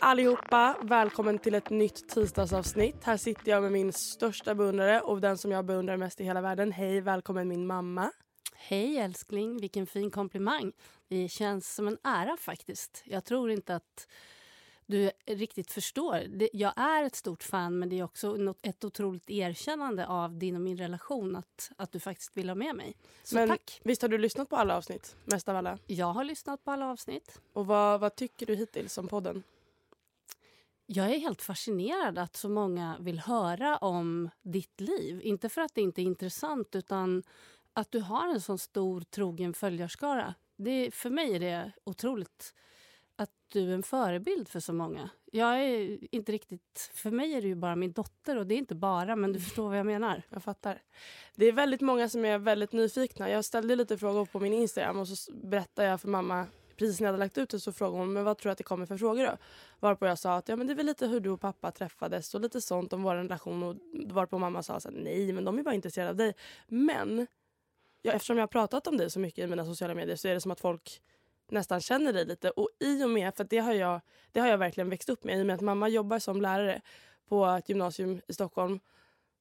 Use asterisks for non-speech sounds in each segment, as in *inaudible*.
Allihopa! Välkommen till ett nytt tisdagsavsnitt. Här sitter jag med min största beundrare och den som jag beundrar mest i hela världen. Hej, välkommen min mamma. Hej älskling, vilken fin komplimang. Det känns som en ära faktiskt. Jag tror inte att du riktigt förstår. Jag är ett stort fan men det är också något, ett otroligt erkännande av din och min relation att, att du faktiskt vill ha med mig. Så Men tack. visst har du lyssnat på alla avsnitt? Mest av alla. Jag har lyssnat på alla avsnitt. Och vad, vad tycker du hittills om podden? Jag är helt fascinerad att så många vill höra om ditt liv. Inte för att det inte är intressant utan att du har en sån stor trogen följarskara. Det, för mig är det otroligt att du är en förebild för så många. Jag är inte riktigt... För mig är du ju bara min dotter och det är inte bara, men du förstår vad jag menar. Jag fattar. Det är väldigt många som är väldigt nyfikna. Jag ställde lite frågor på min Instagram och så berättade jag för mamma precis när jag hade lagt ut det så frågade hon men vad tror du att det kommer för frågor då? Varpå jag sa att ja, men det är väl lite hur du och pappa träffades och lite sånt om vår relation och varpå mamma sa så här, nej men de är bara intresserade av dig. Men ja, eftersom jag har pratat om dig så mycket i mina sociala medier så är det som att folk nästan känner dig lite och i och med, för det har jag, det har jag verkligen växt upp med i och med att mamma jobbar som lärare på ett gymnasium i Stockholm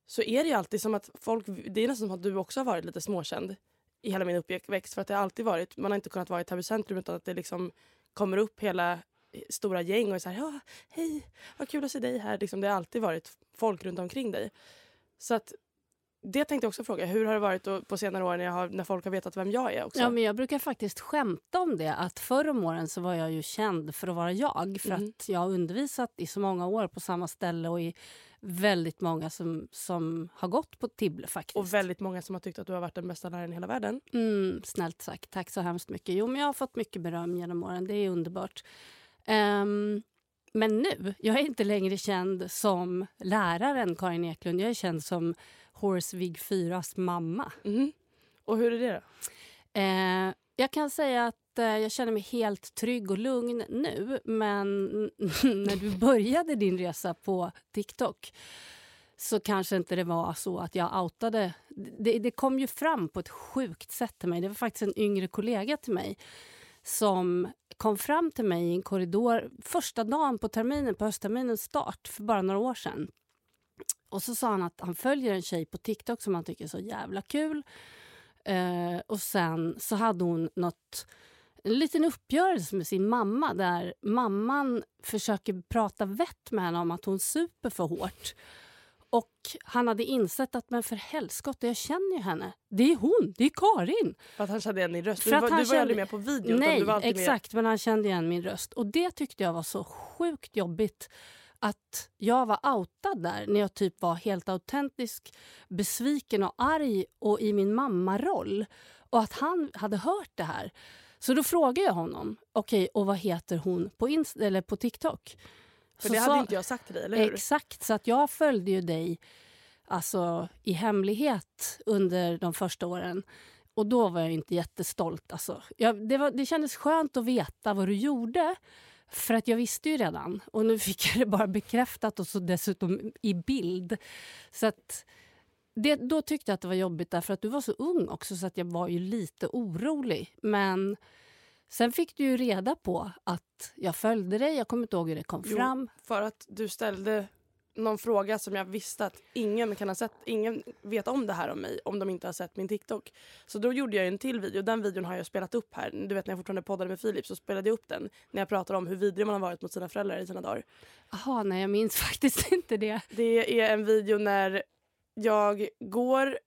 så är det ju alltid som att folk, det är nästan som att du också har varit lite småkänd i hela min uppväxt. För att det har alltid varit, man har inte kunnat vara i Täby utan att det liksom kommer upp hela eh, stora gäng och är så här, ja, hej, vad kul att se dig här. Liksom, det har alltid varit folk runt omkring dig. Så att det tänkte jag också fråga, hur har det varit på senare år när, har, när folk har vetat vem jag är också? Ja, men jag brukar faktiskt skämta om det. Att Förr om åren så var jag ju känd för att vara jag. För Mhm. att jag har undervisat i så många år på samma ställe och i väldigt många som, som har gått på Tibble faktiskt. och väldigt många som har tyckt att du har varit den bästa läraren i hela världen. Mm, snällt sagt. Tack så hemskt mycket. Jo, men jag har fått mycket beröm genom åren. Det är underbart. Ehm, men nu, jag är inte längre känd som läraren Karin Eklund. Jag är känd som Horsvig 4s mamma. Mhm. Och hur är det då? Eh, jag kan säga att Eh, jag känner mig helt trygg och lugn nu. Men *laughs* när du började din resa på TikTok så kanske inte det var så att jag outade... Det, det kom ju fram på ett sjukt sätt till mig. Det var faktiskt en yngre kollega till mig som kom fram till mig i en korridor första dagen på terminen, på höstterminens start för bara några år sedan. Och så sa han att han följer en tjej på TikTok som han tycker är så jävla kul. Eh, och sen så hade hon något, en liten uppgörelse med sin mamma där mamman försöker prata vett med henne om att hon super för hårt. Och han hade insett att men för helskotta, jag känner ju henne. Det är hon, det är Karin. För att han kände igen din röst. För Du var, han du var ju aldrig kände- med på video. utan Nej, du var exakt. Men han kände igen min röst. Och det tyckte jag var så sjukt jobbigt. Att jag var outad där när jag typ var helt autentisk, besviken och arg och i min mammaroll. Och att han hade hört det här. Så då frågade jag honom, okej, och vad heter hon på, Inst- eller på TikTok? För Så det hade sa- inte jag sagt till dig, eller hur? Exakt, så att jag följde ju dig alltså, i hemlighet under de första åren. Och då var jag inte jättestolt. Alltså. Jag, det, var, det kändes skönt att veta vad du gjorde. För att jag visste ju redan. Och nu fick jag det bara bekräftat och så dessutom i bild. Så att det, då tyckte jag att det var jobbigt därför att du var så ung också så att jag var ju lite orolig. Men sen fick du ju reda på att jag följde dig. Jag kommer inte ihåg hur det kom Jo, fram. För att du ställde någon fråga som jag visste att ingen kan ha sett. Ingen vet om det här om mig om de inte har sett min TikTok. Så då gjorde jag en till video. Den videon har jag spelat upp här. Du vet när jag fortfarande poddade med Filip så spelade jag upp den. När jag pratade om hur vidrig man har varit mot sina föräldrar i sina dagar. Jaha, nej jag minns *laughs* faktiskt inte det. Det är en video när jag går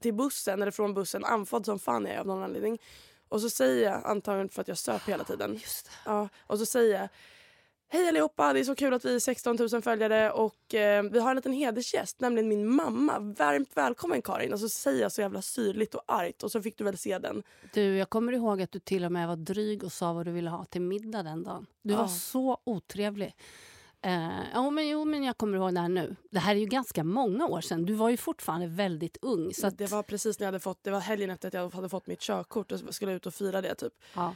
till bussen, eller från bussen, andfådd som fan är jag av någon anledning. Och så säger jag, antagligen för att jag söp hela tiden. Just det. Ja, och så säger jag Hej allihopa, det är så kul att vi är 16 000 följare och eh, vi har en liten hedersgäst, nämligen min mamma. Varmt välkommen Karin. Och så säger jag så jävla syrligt och argt och så fick du väl se den. Du, jag kommer ihåg att du till och med var dryg och sa vad du ville ha till middag den dagen. Du var Ja. så otrevlig. Eh, ja, men, jo, men jag kommer ihåg det här nu. Det här är ju ganska många år sedan. Du var ju fortfarande väldigt ung. Så att, Det var precis när jag hade fått, det var helgen efter att jag hade fått mitt körkort och skulle ut och fira det typ. ja.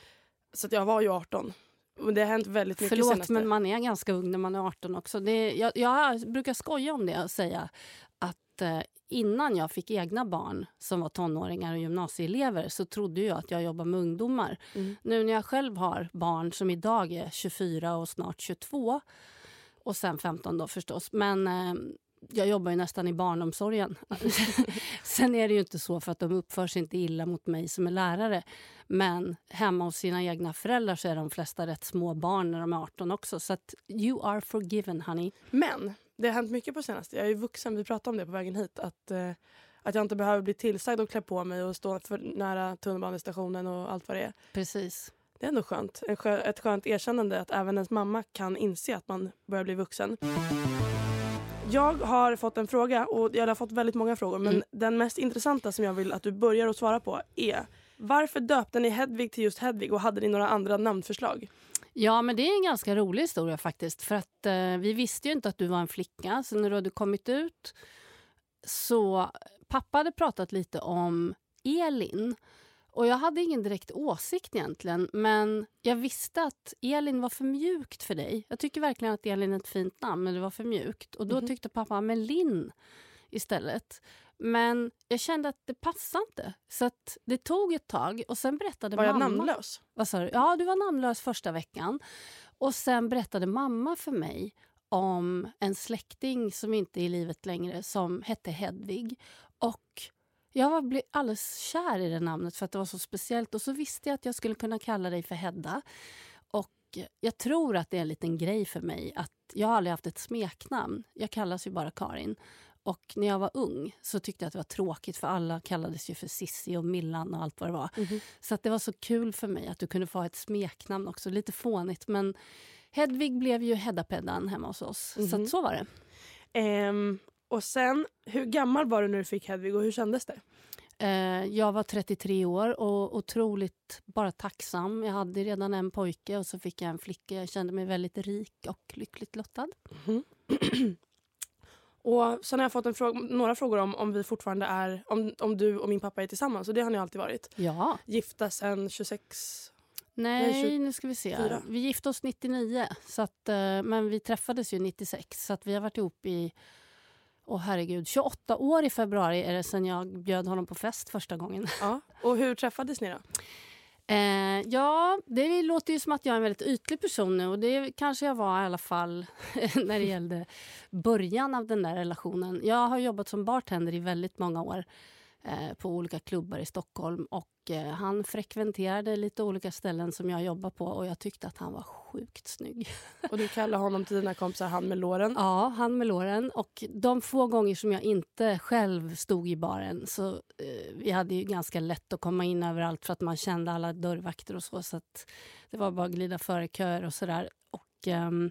Så jag var ju 18. Men det har hänt väldigt mycket Förlåt, senaste. men man är ganska ung när man är 18 också. Det, jag, jag brukar skoja om det och säga att eh, innan jag fick egna barn som var tonåringar och gymnasieelever så trodde jag att jag jobbade med ungdomar. Mm. Nu när jag själv har barn som idag är 24 och snart 22 och sen 15 då förstås. Men eh, jag jobbar ju nästan i barnomsorgen. *laughs* Sen är det ju inte så för att de uppför sig inte illa mot mig som är lärare. Men hemma hos sina egna föräldrar så är de flesta rätt små barn när de är 18 också. Så att you are forgiven honey. Men det har hänt mycket på senaste. Jag är ju vuxen, vi pratade om det på vägen hit. Att, eh, att jag inte behöver bli tillsagd och klä på mig och stå för nära tunnelbanestationen och allt vad det är. Preskö. Det är ändå skönt. Skö ett skönt erkännande att även ens mamma kan inse att man börjar bli vuxen. Jag har fått en fråga, och jag har fått väldigt många frågor men Mm. den mest intressanta som jag vill att du börjar att svara på är varför döpte ni Hedvig till just Hedvig och hade ni några andra namnförslag? Ja, men det är en ganska rolig historia faktiskt. För att eh, vi visste ju inte att du var en flicka. Så när du hade kommit ut så pappa hade pratat lite om Elin. Och jag hade ingen direkt åsikt egentligen, men jag visste att Elin var för mjukt för dig. Jag tycker verkligen att Elin är ett fint namn, men det var för mjukt. Och då Mhm. tyckte pappa, men Linn istället. Men jag kände att det passade inte. Så det tog ett tag och sen berättade Var jag mamma... namnlös? Vad sa du? Ja, du var namnlös första veckan. Och sen berättade mamma för mig om en släkting som inte är i livet längre som hette Hedvig. Och jag var blev alldeles kär i det namnet för att det var så speciellt. Och så visste jag att jag skulle kunna kalla dig för Hedda. Och jag tror att det är en liten grej för mig att jag har aldrig haft ett smeknamn. Jag kallas ju bara Karin. Och när jag var ung så tyckte jag att det var tråkigt för alla kallades ju för Sissi och Millan och allt vad det var. Så att det var så kul för mig att du kunde få ha ett smeknamn också. Lite fånigt men Hedvig blev ju Hedda-Peddan hemma hos oss. Så Mhm. så var det. Ehm, och sen, hur gammal var du när du fick Hedvig och hur kändes det? Eh, jag var 33 år och otroligt bara tacksam. Jag hade redan en pojke och så fick jag en flicka. Jag kände mig väldigt rik och lyckligt lottad. *clears throat* Och sen har jag fått en fråga, några frågor om om vi fortfarande är, om, om du och min pappa är tillsammans och det har ni alltid varit. Ja. Gifta sen 26... Nej, tjugo- nu ska vi se. fyra. Vi gifte oss 99, så att, eh, men vi träffades ju 96. Så att vi har varit ihop i åh herregud, 28 år i februari är det sen jag bjöd honom på fest första gången. *laughs* Ja. Och hur träffades ni då? Eh, ja, det låter ju som att jag är en väldigt ytlig person nu och det kanske jag var i alla fall *laughs* när det gällde början av den där relationen. Jag har jobbat som bartender i väldigt många år på olika klubbar i Stockholm och eh, han frekventerade lite olika ställen som jag jobbar på och jag tyckte att han var sjukt snygg. *laughs* Och du kallar honom till dina kompisar han med låren. Ja, han med låren. Och de få gånger som jag inte själv stod i baren så eh, vi hade ju ganska lätt att komma in överallt för att man kände alla dörrvakter och så. Så det var bara att glida före köer och sådär. Och ehm,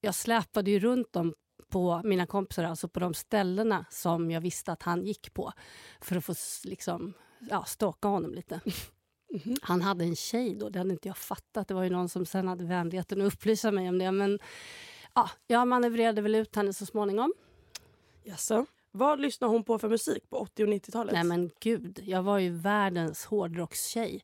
jag släpade ju runt dem på mina kompisar, alltså på de ställena som jag visste att han gick på för att få liksom, ja, stalka honom lite. Mhm. Han hade en tjej då, det hade inte jag fattat. Det var ju någon som sen hade vänligheten att upplysa mig om det. Men ja, jag manövrerade väl ut henne så småningom. Jaså? Vad lyssnade hon på för musik på 80 och 90-talet? Nej men gud, jag var ju världens hårdrockstjej.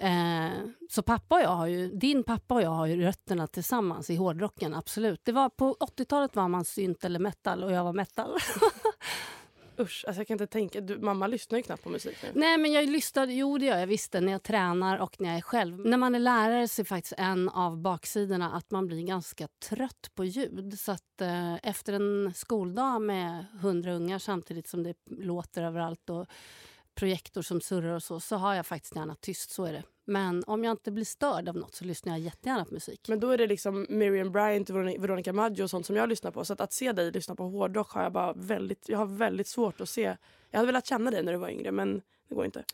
Eh, så pappa och jag har ju, din pappa och jag har ju rötterna tillsammans i hårdrocken, absolut. Det var, på 80-talet var man synt eller metal och jag var metal. *laughs* Usch, alltså jag kan inte tänka. Du, mamma lyssnar ju knappt på musik nu. Nej, men jag lyssnade, jo det gör jag visst när jag tränar och när jag är själv. När man är lärare så är faktiskt en av baksidorna att man blir ganska trött på ljud. Så att eh, efter en skoldag med hundra ungar samtidigt som det låter överallt och projektor som surrar och så, så har jag faktiskt gärna tyst, så är det. Men om jag inte blir störd av något så lyssnar jag jättegärna på musik. Men då är det liksom Miriam Bryant, Veronica Maggio och sånt som jag lyssnar på. Så att, att se dig lyssna på hårdrock har jag bara väldigt, jag har väldigt svårt att se. Jag hade velat känna dig när du var yngre men det går inte.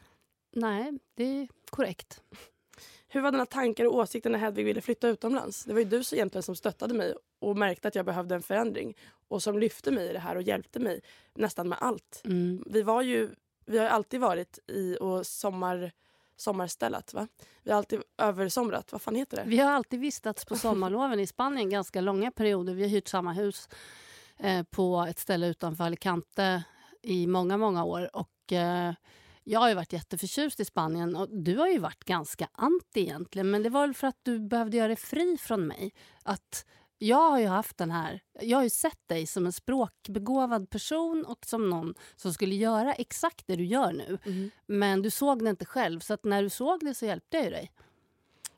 Nej, det är korrekt. Hur var dina tankar och åsikter när Hedvig ville flytta utomlands? Det var ju du som egentligen som stöttade mig och märkte att jag behövde en förändring och som lyfte mig i det här och hjälpte mig nästan med allt. Mm. Vi var ju, vi har alltid varit i och sommar sommarställat. Va? Vi har alltid översomrat. Vad fan heter det? Vi har alltid vistats på sommarloven i Spanien ganska långa perioder. Vi har hyrt samma hus eh, på ett ställe utanför Alicante i många, många år. Och, eh, jag har ju varit jätteförtjust i Spanien och du har ju varit ganska anti egentligen. Men det var väl för att du behövde göra dig fri från mig. Att jag har ju haft den här... Jag har ju sett dig som en språkbegåvad person och som någon som skulle göra exakt det du gör nu. Mm. Men du såg det inte själv, så när du såg det så hjälpte jag ju dig.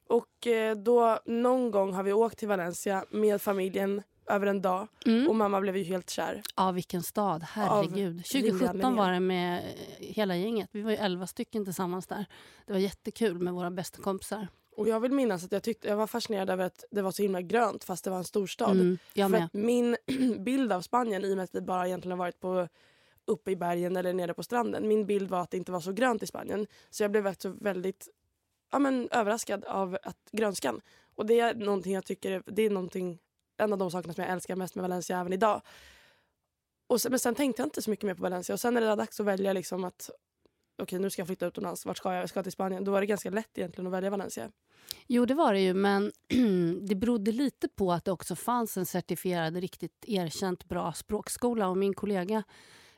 Och eh, då någon gång har vi åkt till Valencia med familjen över en dag Mm. och mamma blev ju helt kär. Ja, vilken stad. Herregud. rimliga 2017 anledningar. var det med eh, hela gänget. Vi var ju 11 stycken tillsammans där. Det var jättekul med våra bästa kompisar. Och jag vill minnas att jag, tyckte, jag var fascinerad över att det var så himla grönt fast det var en storstad. Mm, jag För med. att min *clears throat* bild av Spanien, i och med att vi bara egentligen varit på, uppe i bergen eller nere på stranden. Min bild var att det inte var så grönt i Spanien. Så jag blev också väldigt ja, men, överraskad av att grönskan. Och det är någonting jag tycker är- det är någonting, en av de sakerna som jag älskar mest med Valencia även idag. Och sen, men sen tänkte jag inte så mycket mer på Valencia. Och sen när det dags att välja liksom att okej nu ska jag flytta utomlands, vart ska jag? Jag ska till Spanien. Då var det ganska lätt egentligen att välja Valencia. Jo, det var det ju, men *clears throat* det berodde lite på att det också fanns en certifierad, riktigt erkänt bra språkskola. Och min kollega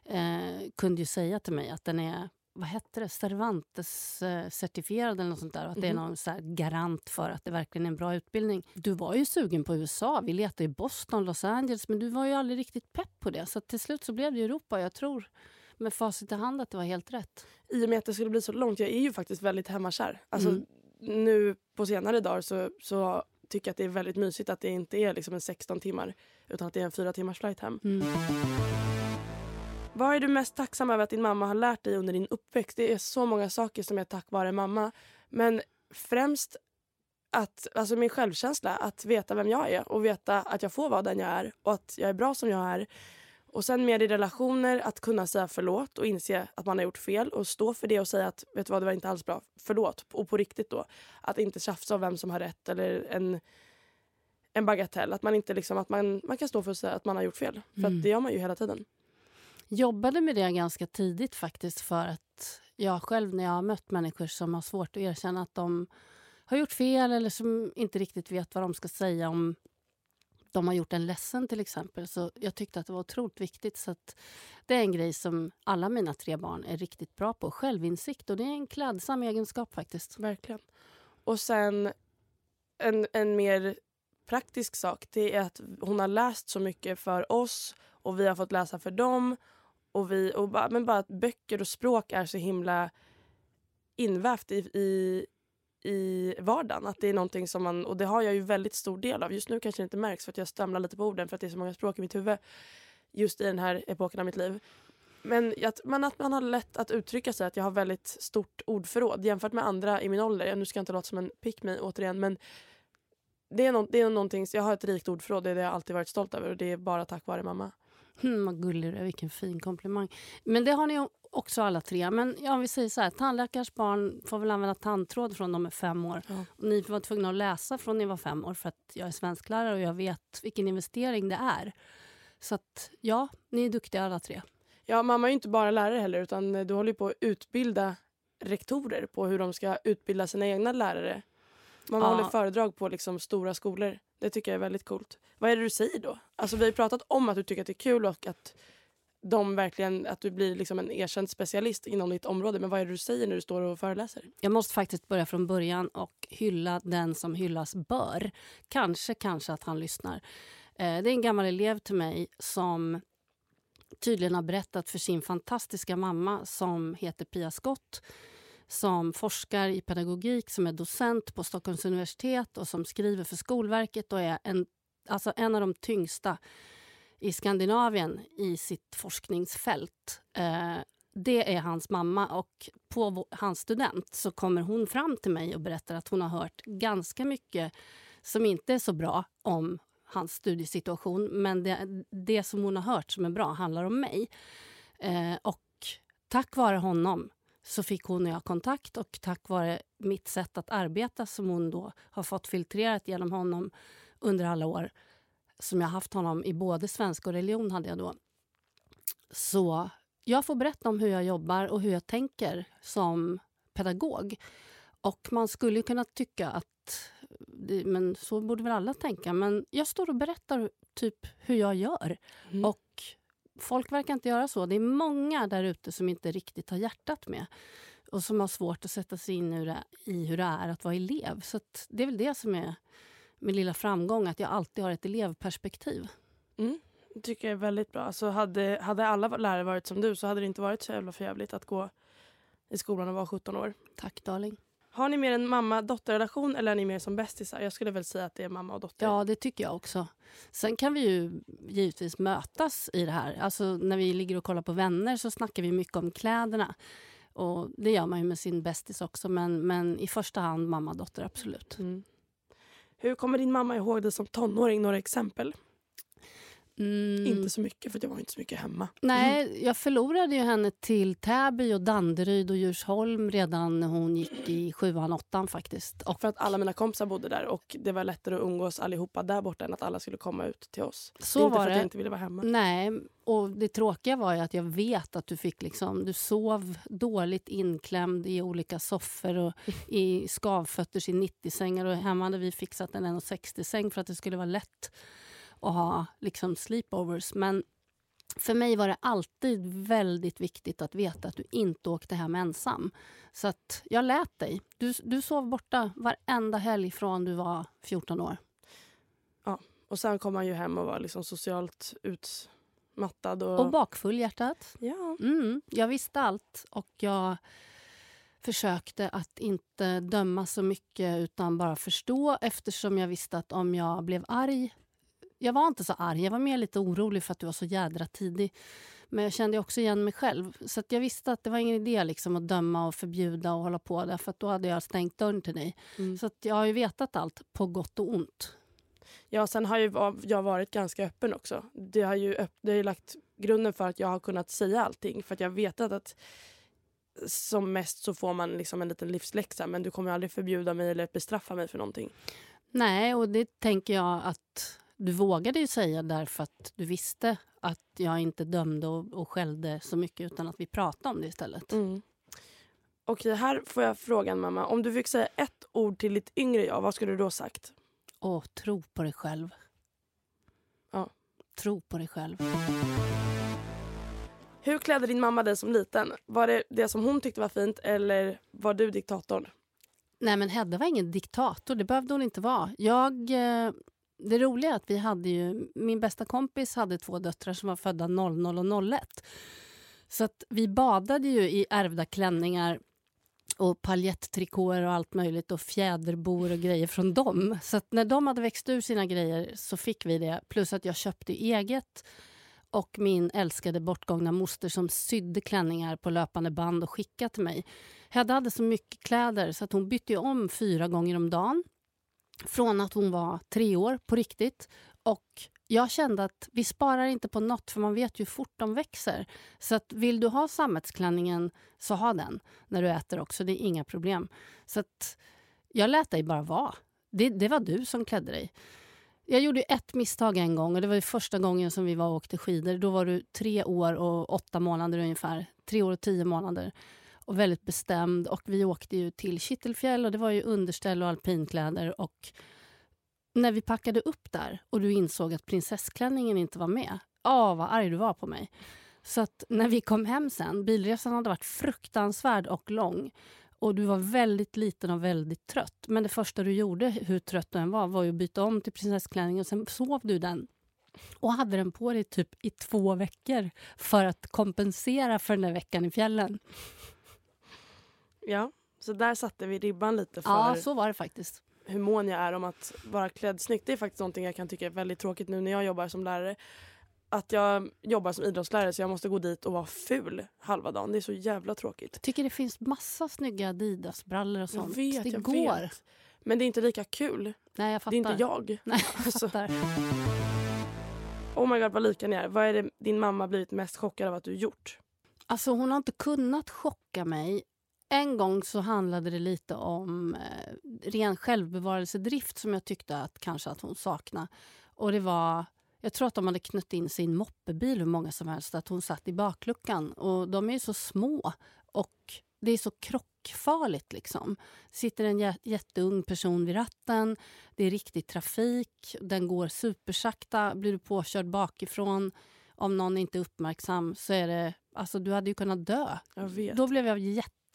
eh, kunde ju säga till mig att den är vad hette det, Cervantes-certifierad eller något sånt där. Att det är Mhm. någon så garant för att det verkligen är en bra utbildning. Du var ju sugen på USA. Vi letade i Boston, Los Angeles, men du var ju aldrig riktigt pepp på det. Så till slut så blev det Europa. Jag tror med facit i hand att det var helt rätt. i och med att det skulle bli så långt. Jag är ju faktiskt väldigt hemmakär. Alltså, Mm. Nu på senare dagar så, så tycker jag att det är väldigt mysigt att det inte är liksom en 16 timmar utan att det är en fyra timmars flight hem. Mm. Vad är du mest tacksam över att din mamma har lärt dig under din uppväxt? Det är så många saker som är tack vare mamma. Men främst att, alltså min självkänsla, att veta vem jag är och veta att jag får vara den jag är och att jag är bra som jag är. Och sen mer i relationer att kunna säga förlåt och inse att man har gjort fel och stå för det och säga att vet du vad, det var inte alls bra. Förlåt. Och på riktigt då. Att inte tjafsa om vem som har rätt eller en, en bagatell. Att man inte liksom, att man, man kan stå för att säga att man har gjort fel. För Mm. det gör man ju hela tiden. jobbade med det ganska tidigt faktiskt för att jag själv när jag har mött människor som har svårt att erkänna att de har gjort fel eller som inte riktigt vet vad de ska säga om de har gjort en ledsen till exempel. Så jag tyckte att det var otroligt viktigt. Så att det är en grej som alla mina tre barn är riktigt bra på. Självinsikt och det är en klädsam egenskap faktiskt. Verkligen. Och sen en, en mer praktisk sak det är att hon har läst så mycket för oss och vi har fått läsa för dem. Och vi, och bara, men bara att böcker och språk är så himla invävt i, i, i vardagen. Att det är någonting som man, och det har jag ju väldigt stor del av. Just nu kanske det inte märks för att jag stamlar lite på orden för att det är så många språk i mitt huvud just i den här epoken av mitt liv. Men att men att man har lätt att uttrycka sig, att jag har väldigt stort ordförråd jämfört med andra i min ålder. Nu ska jag inte låta som en pick me återigen men det är, no, det är någonting, jag har ett rikt ordförråd, det är det jag alltid varit stolt över och det är bara tack vare mamma. Mm, vad gullig du är, vilken fin komplimang. Men det har ni också alla tre. Men ja, om vi säger så här, tandläkars barn får väl använda tandtråd från de är fem år. Ja. Och ni var tvungna att läsa från ni var fem år för att jag är svensklärare och jag vet vilken investering det är. Så att ja, ni är duktiga alla tre. Ja, mamma är ju inte bara lärare heller utan du håller på att utbilda rektorer på hur de ska utbilda sina egna lärare. Mamma Ja. håller föredrag på liksom stora skolor. Det tycker jag är väldigt coolt. Vad är det du säger då? Alltså vi har pratat om att du tycker att det är kul och att, de verkligen, att du blir liksom en erkänd specialist inom ditt område. Men vad är det du säger när du står och föreläser? Jag måste faktiskt börja från början och hylla den som hyllas bör. Kanske, kanske att han lyssnar. Eh, det är en gammal elev till mig som tydligen har berättat för sin fantastiska mamma som heter Pia Skott som forskar i pedagogik, som är docent på Stockholms universitet och som skriver för Skolverket och är en, alltså en av de tyngsta i Skandinavien i sitt forskningsfält. Eh, det är hans mamma och på hans student så kommer hon fram till mig och berättar att hon har hört ganska mycket som inte är så bra om hans studiesituation. Men det, det som hon har hört som är bra handlar om mig. Eh, och tack vare honom så fick hon och jag kontakt och tack vare mitt sätt att arbeta som hon då har fått filtrerat genom honom under alla år som jag haft honom i både svenska och religion hade jag då. Så jag får berätta om hur jag jobbar och hur jag tänker som pedagog. Och man skulle kunna tycka att men så borde väl alla tänka. Men jag står och berättar typ hur jag gör. Mm. Och folk verkar inte göra så. Det är många där ute som inte riktigt har hjärtat med och som har svårt att sätta sig in i hur det är att vara elev. Så det är väl det som är min lilla framgång, att jag alltid har ett elevperspektiv. Mm. Det tycker jag är väldigt bra. Alltså hade, hade alla lärare varit som du så hade det inte varit så jävla förjävligt att gå i skolan och vara 17 år. Tack darling. Har ni mer en mamma-dotter-relation eller är ni mer som bästisar? Jag skulle väl säga att det är mamma och dotter. Ja, det tycker jag också. Sen kan vi ju givetvis mötas i det här. Alltså när vi ligger och kollar på vänner så snackar vi mycket om kläderna. Och Det gör man ju med sin bästis också, men, men i första hand mamma och dotter, absolut. Mm. Hur kommer din mamma ihåg dig som tonåring? Några exempel? Mm. Inte så mycket, för jag var inte så mycket hemma. Nej, mm. jag förlorade ju henne till Täby, och Danderyd och Djursholm redan när hon gick i sjuan, åttan faktiskt. Och för att alla mina kompisar bodde där och det var lättare att umgås allihopa där borta än att alla skulle komma ut till oss. Så inte var för det. att jag inte ville vara hemma. Nej, och det tråkiga var ju att jag vet att du fick liksom, du sov dåligt inklämd i olika soffor och i skavfötters i 90-sängar och hemma hade vi fixat en 1,60-säng för att det skulle vara lätt och ha liksom sleepovers. Men för mig var det alltid väldigt viktigt att veta att du inte åkte hem ensam. Så att jag lät dig. Du, du sov borta varenda helg från du var 14 år. Ja, och sen kom man ju hem och var liksom socialt utmattad. Och, och bakfull hjärtat. Ja. Mm, jag visste allt och jag försökte att inte döma så mycket utan bara förstå eftersom jag visste att om jag blev arg jag var inte så arg. Jag var mer lite orolig för att du var så jädra tidig. Men jag kände också igen mig själv. Så jag visste att det var ingen idé liksom att döma och förbjuda och hålla på. Därför att då hade jag stängt dörren till dig. Mm. Så jag har ju vetat allt, på gott och ont. Ja, sen har ju jag varit ganska öppen också. Det har ju, det har ju lagt grunden för att jag har kunnat säga allting. För att jag vet att som mest så får man liksom en liten livsläxa men du kommer aldrig förbjuda mig eller bestraffa mig för någonting. Nej, och det tänker jag att du vågade ju säga därför att du visste att jag inte dömde och, och skällde så mycket utan att vi pratade om det istället. Mm. Okej, här får jag frågan mamma. Om du fick säga ett ord till ditt yngre jag, vad skulle du då sagt? Åh, tro på dig själv. Ja. Tro på dig själv. Hur klädde din mamma dig som liten? Var det det som hon tyckte var fint eller var du diktatorn? Nej men Hedda var ingen diktator, det behövde hon inte vara. Jag eh, det roliga är att vi hade ju, min bästa kompis hade två döttrar som var födda 00 och 01. Så att vi badade ju i ärvda klänningar och paljettrikåer och allt möjligt och fjäderbor och grejer från dem. Så när de hade växt ur sina grejer så fick vi det. Plus att jag köpte eget och min älskade bortgångna moster som sydde klänningar på löpande band och skickade till mig. Hedda hade så mycket kläder så att hon bytte om fyra gånger om dagen från att hon var tre år på riktigt. Och jag kände att vi sparar inte på nåt för man vet ju hur fort de växer. Så att vill du ha sammetsklänningen så ha den när du äter också. Det är inga problem. Så att jag lät dig bara vara. Det, det var du som klädde dig. Jag gjorde ett misstag en gång och det var första gången som vi var och åkte skidor. Då var du tre år och åtta månader ungefär. Tre år och tio månader och väldigt bestämd. Och Vi åkte ju till Kittelfjäll och det var ju underställ och alpinkläder. Och när vi packade upp där och du insåg att prinsessklänningen inte var med, åh vad arg du var på mig. Så att när vi kom hem sen, bilresan hade varit fruktansvärd och lång och du var väldigt liten och väldigt trött. Men det första du gjorde, hur trött du än var, var att byta om till prinsessklänning och sen sov du den och hade den på dig typ i två veckor för att kompensera för den där veckan i fjällen. Ja, så där satte vi ribban lite för Ja, så var det faktiskt. hur mån jag är om att vara klädd snyggt. Det är faktiskt någonting jag kan tycka är väldigt tråkigt nu när jag jobbar som lärare. Att jag jobbar som idrottslärare så jag måste gå dit och vara ful halva dagen. Det är så jävla tråkigt. Jag tycker det finns massa snygga Adidas-brallor och Jag sånt. vet, det jag går. vet. Men det är inte lika kul. Nej, jag Det fattar. är inte jag. Nej, jag *laughs* Alltså. fattar. Oh my god vad lika ni är. Vad är det din mamma blivit mest chockad av att du gjort? Alltså hon har inte kunnat chocka mig. En gång så handlade det lite om eh, ren självbevarelsedrift som jag tyckte att kanske att hon saknade. Och det var, jag tror att de hade knött in sin moppebil hur många som helst, att hon satt i bakluckan. Och de är ju så små och det är så krockfarligt liksom. Sitter en jä- jätteung person vid ratten, det är riktig trafik, den går supersakta, blir du påkörd bakifrån om någon inte är uppmärksam så är det, alltså du hade ju kunnat dö. Då blev jag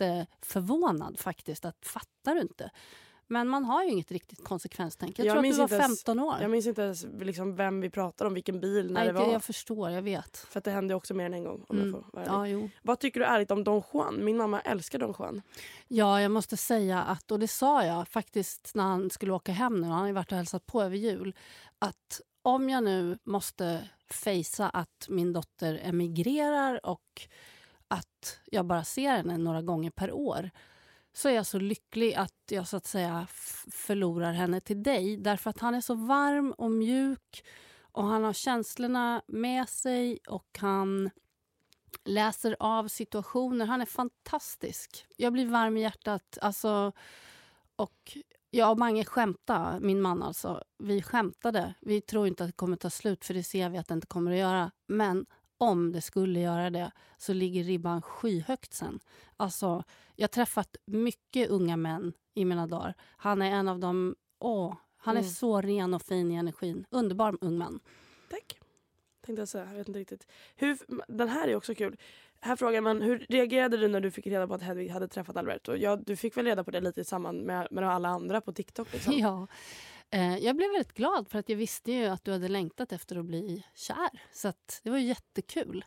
jätteförvånad faktiskt. att Fattar du inte? Men man har ju inget riktigt konsekvenstänk. Jag, Jag tror att du var inte ens- 15 år. Jag minns inte ens liksom vem vi pratar om, vilken bil, när Nej, det var. jag förstår, jag vet. För det hände också mer än en gång. Om Mm. jag får vara. Ja. Vad tycker du ärligt om Don Juan? Min mamma älskar Don Juan. ja, jag måste säga att, och det sa jag faktiskt när han skulle åka hem nu, han har varit och hälsat på över jul, att om jag nu måste fejsa att min dotter emigrerar och att jag bara ser henne några gånger per år så är jag så lycklig att jag så att säga förlorar henne till dig. Därför att han är så varm och mjuk och han har känslorna med sig och han läser av situationer. Han är fantastisk. Jag blir varm i hjärtat. Alltså, och jag och Mange skämtade, min man alltså. Vi skämtade. Vi tror inte att det kommer ta slut, för det ser vi att det inte kommer att göra. Men om det skulle göra det så ligger ribban skyhögt sen. Alltså, jag har träffat mycket unga män i mina dagar. Han är en av dem... Åh, han är Mm. så ren och fin i energin. Underbar ung man. Tack. Tänkte jag säga. Jag vet inte riktigt. Hur, den här är också kul. Här frågar man hur reagerade du när du fick reda på att Hedvig hade träffat Alberto? Ja, du fick väl reda på det lite i samband med, med alla andra på TikTok? Liksom. *laughs* Ja. Eh, jag blev väldigt glad för att jag visste ju att du hade längtat efter att bli kär. Så att det var ju jättekul.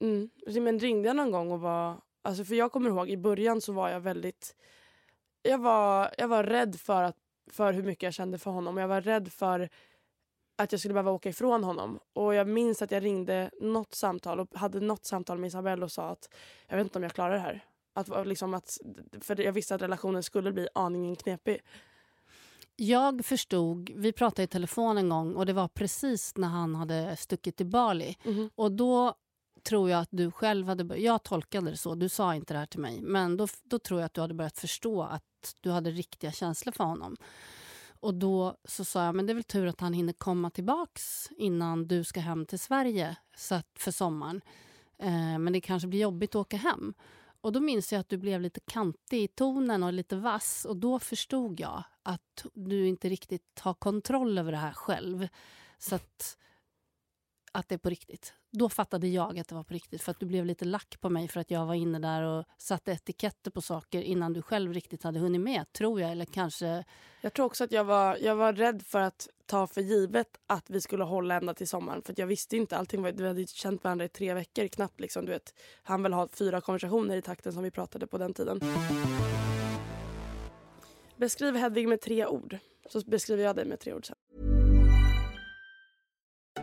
Mm. Alltså, men ringde jag någon gång och var... Alltså för jag kommer ihåg i början så var jag väldigt... Jag var, jag var rädd för, att, för hur mycket jag kände för honom. Jag var rädd för att jag skulle behöva åka ifrån honom. Och jag minns att jag ringde något samtal och hade något samtal med Isabelle och sa att jag vet inte om jag klarar det här. Att, liksom att, för jag visste att relationen skulle bli aningen knepig. Jag förstod, vi pratade i telefon en gång och det var precis när han hade stuckit till Bali. Och då tror jag att du själv hade Jag tolkade det så, du sa inte det här till mig. Men då, då tror jag att du hade börjat förstå att du hade riktiga känslor för honom. Och då så sa jag, men det är väl tur att han hinner komma tillbaks innan du ska hem till Sverige så att, för sommaren. Eh, men det kanske blir jobbigt att åka hem. Och då minns jag att du blev lite kantig i tonen och lite vass. Och då förstod jag att du inte riktigt har kontroll över det här själv. Så att, att det är på riktigt. Då fattade jag att det var på riktigt. För att du blev lite lack på mig för att jag var inne där och satte etiketter på saker innan du själv riktigt hade hunnit med, tror jag. Eller kanske... Jag tror också att jag var, jag var rädd för att ta för givet att vi skulle hålla ända till sommaren. För att jag visste inte. Allting var, vi hade känt varandra i tre veckor knappt. Liksom, du vet. Han vill ha fyra konversationer i takten som vi pratade på den tiden. Beskriv Hedvig med tre ord. Så beskriver jag dig med tre ord sen.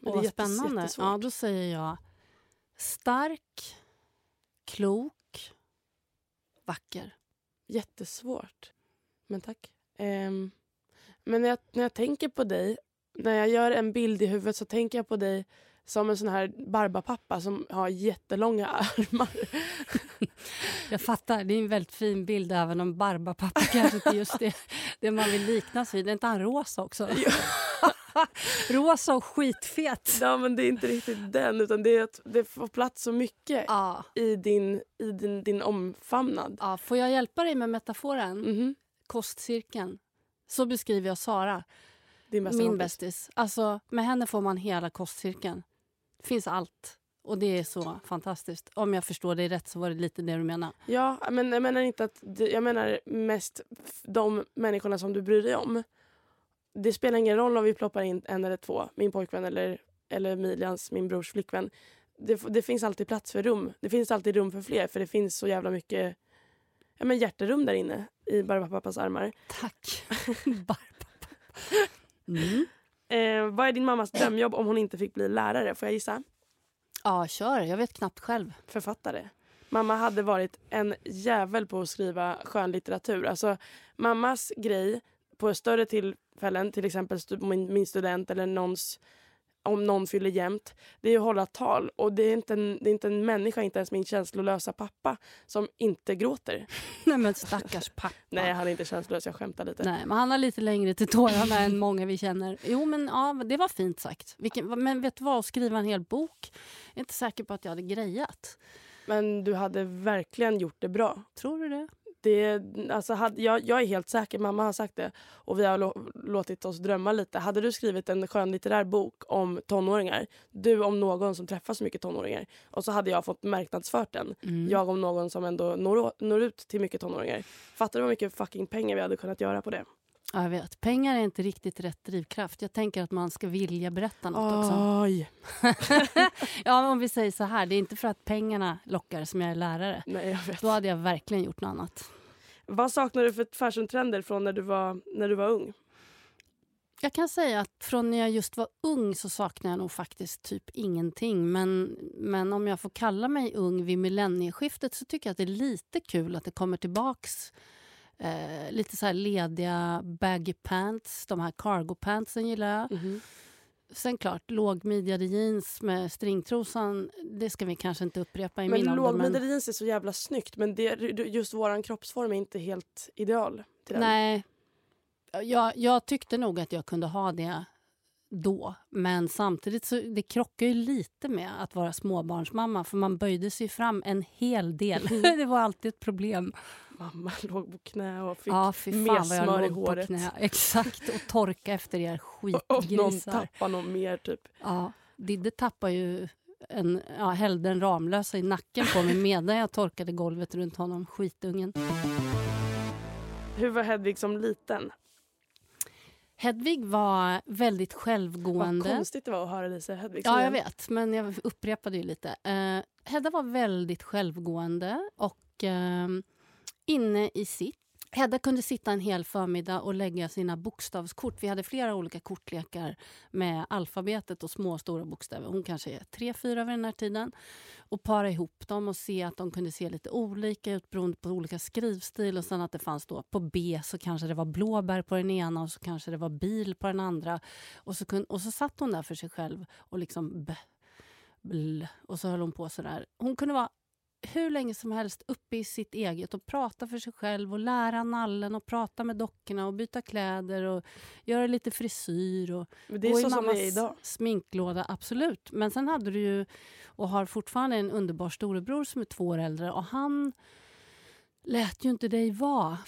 Men Åh, det är spännande. jättesvårt. Ja, då säger jag stark, klok, vacker. Jättesvårt. Men tack. Ehm, men när jag, när jag tänker på dig, när jag gör en bild i huvudet så tänker jag på dig som en sån här barbapappa som har jättelånga armar. *laughs* Jag fattar, det är en väldigt fin bild även om barbapappa kanske inte just det, det man vill liknas vid. Är inte han rosa också? *laughs* *laughs* rosa och skitfet. ja, men det är inte riktigt den utan det är att det får plats så mycket Ja. i din, i din, din omfamnad. Ja, får jag hjälpa dig med metaforen? Mhm. Kostcirkeln. Så beskriver jag Sara, min bästis. Alltså, med henne får man hela kostcirkeln. Det finns allt. Och det är så fantastiskt. Om jag förstår dig rätt så var det lite det du menar. Ja, men jag menar inte att... Jag menar mest de människorna som du bryr dig om. Det spelar ingen roll om vi ploppar in en eller två, min pojkvän eller, eller Emilians, min brors flickvän. Det, det finns alltid plats för rum. Det finns alltid rum för fler för det finns så jävla mycket ja, men hjärterum där inne i Barbapappas armar. Tack. *laughs* Barbapappa. Mm. Eh, vad är din mammas drömjobb om hon inte fick bli lärare? Får jag gissa? Ja, kör. Jag vet knappt själv. författare. Mamma hade varit en jävel på att skriva skönlitteratur. Alltså, mammas grej på större tillfällen, till exempel min, min student eller någons, om någon fyller jämnt, det är att hålla tal. Och det är, inte en, det är inte en människa, inte ens min känslolösa pappa, som inte gråter. *laughs* Nej, men stackars pappa. Nej, han är inte känslolös, jag skämtar lite. Nej, men han har lite längre till tårarna än många vi känner. Jo, men ja, det var fint sagt. Vilken, men vet du vad, att skriva en hel bok, jag är inte säker på att jag hade grejat. Men du hade verkligen gjort det bra. Tror du det? Det, alltså, hade, jag, jag är helt säker, mamma har sagt det och vi har lå, låtit oss drömma lite. Hade du skrivit en skönlitterär bok om tonåringar, du om någon som träffar så mycket tonåringar och så hade jag fått marknadsfört den. Mm. Jag om någon som ändå når, når ut till mycket tonåringar. Fattar du hur mycket fucking pengar vi hade kunnat göra på det? Ja, jag vet. Pengar är inte riktigt rätt drivkraft. Jag tänker att man ska vilja berätta något också. Oj. *laughs* ja, om vi säger så här, det är inte för att pengarna lockar som jag är lärare. Nej, jag vet. Då hade jag verkligen gjort något annat. Vad saknar du för fashiontrender från när du var, när du var ung? Jag kan säga att från när jag just var ung så saknar jag nog faktiskt typ ingenting. Men, men om jag får kalla mig ung vid millennieskiftet så tycker jag att det är lite kul att det kommer tillbaks eh, lite så här lediga baggy pants. De här cargo pantsen gillar jag. Mhm. Sen klart, lågmidjade jeans med stringtrosan, det ska vi kanske inte upprepa i Men min ålder. lågmidjade jeans är så jävla snyggt men det, just våran kroppsform är inte helt ideal till den. Nej. Jag, jag tyckte nog att jag kunde ha det då. Men samtidigt så det krockar ju lite med att vara småbarnsmamma för man böjde sig fram en hel del. *laughs* *laughs* det var alltid ett problem. Mamma *laughs* låg på knä och fick Ja, fy fan mer vad jag smör i håret. knä. Exakt, och torka efter er *laughs* Och någon skitgrisar. tappade någon mer typ. Ja, Didde tappade ju en, ja, hällde en Ramlösa i nacken på mig medan jag torkade golvet runt honom, skitungen. Hur var Hedvig som liten? Hedvig var väldigt Vad självgående. konstigt det var att höra dig säga Hedvig. Ja, jag vet, men jag upprepade ju lite. Eh, Hedda var väldigt självgående och eh, inne i sitt. Hedda kunde sitta en hel förmiddag och lägga sina bokstavskort. Vi hade flera olika kortlekar med alfabetet och små och stora bokstäver. Hon kanske är tre, fyra vid den här tiden. Och para ihop dem och se att de kunde se lite olika ut beroende på olika skrivstil. Och sen att det fanns då på B så kanske det var blåbär på den ena och så kanske det var bil på den andra. Och så, kun, och så satt hon där för sig själv och liksom b, bl, och så höll hon på sådär. Hon kunde vara hur länge som helst uppe i sitt eget och prata för sig själv och lära nallen och prata med dockorna och byta kläder och göra lite frisyr och Men det är gå i så det mammas idag. sminklåda, absolut. Men sen hade du ju, och har fortfarande en underbar storebror som är två år äldre och han lät ju inte dig vara.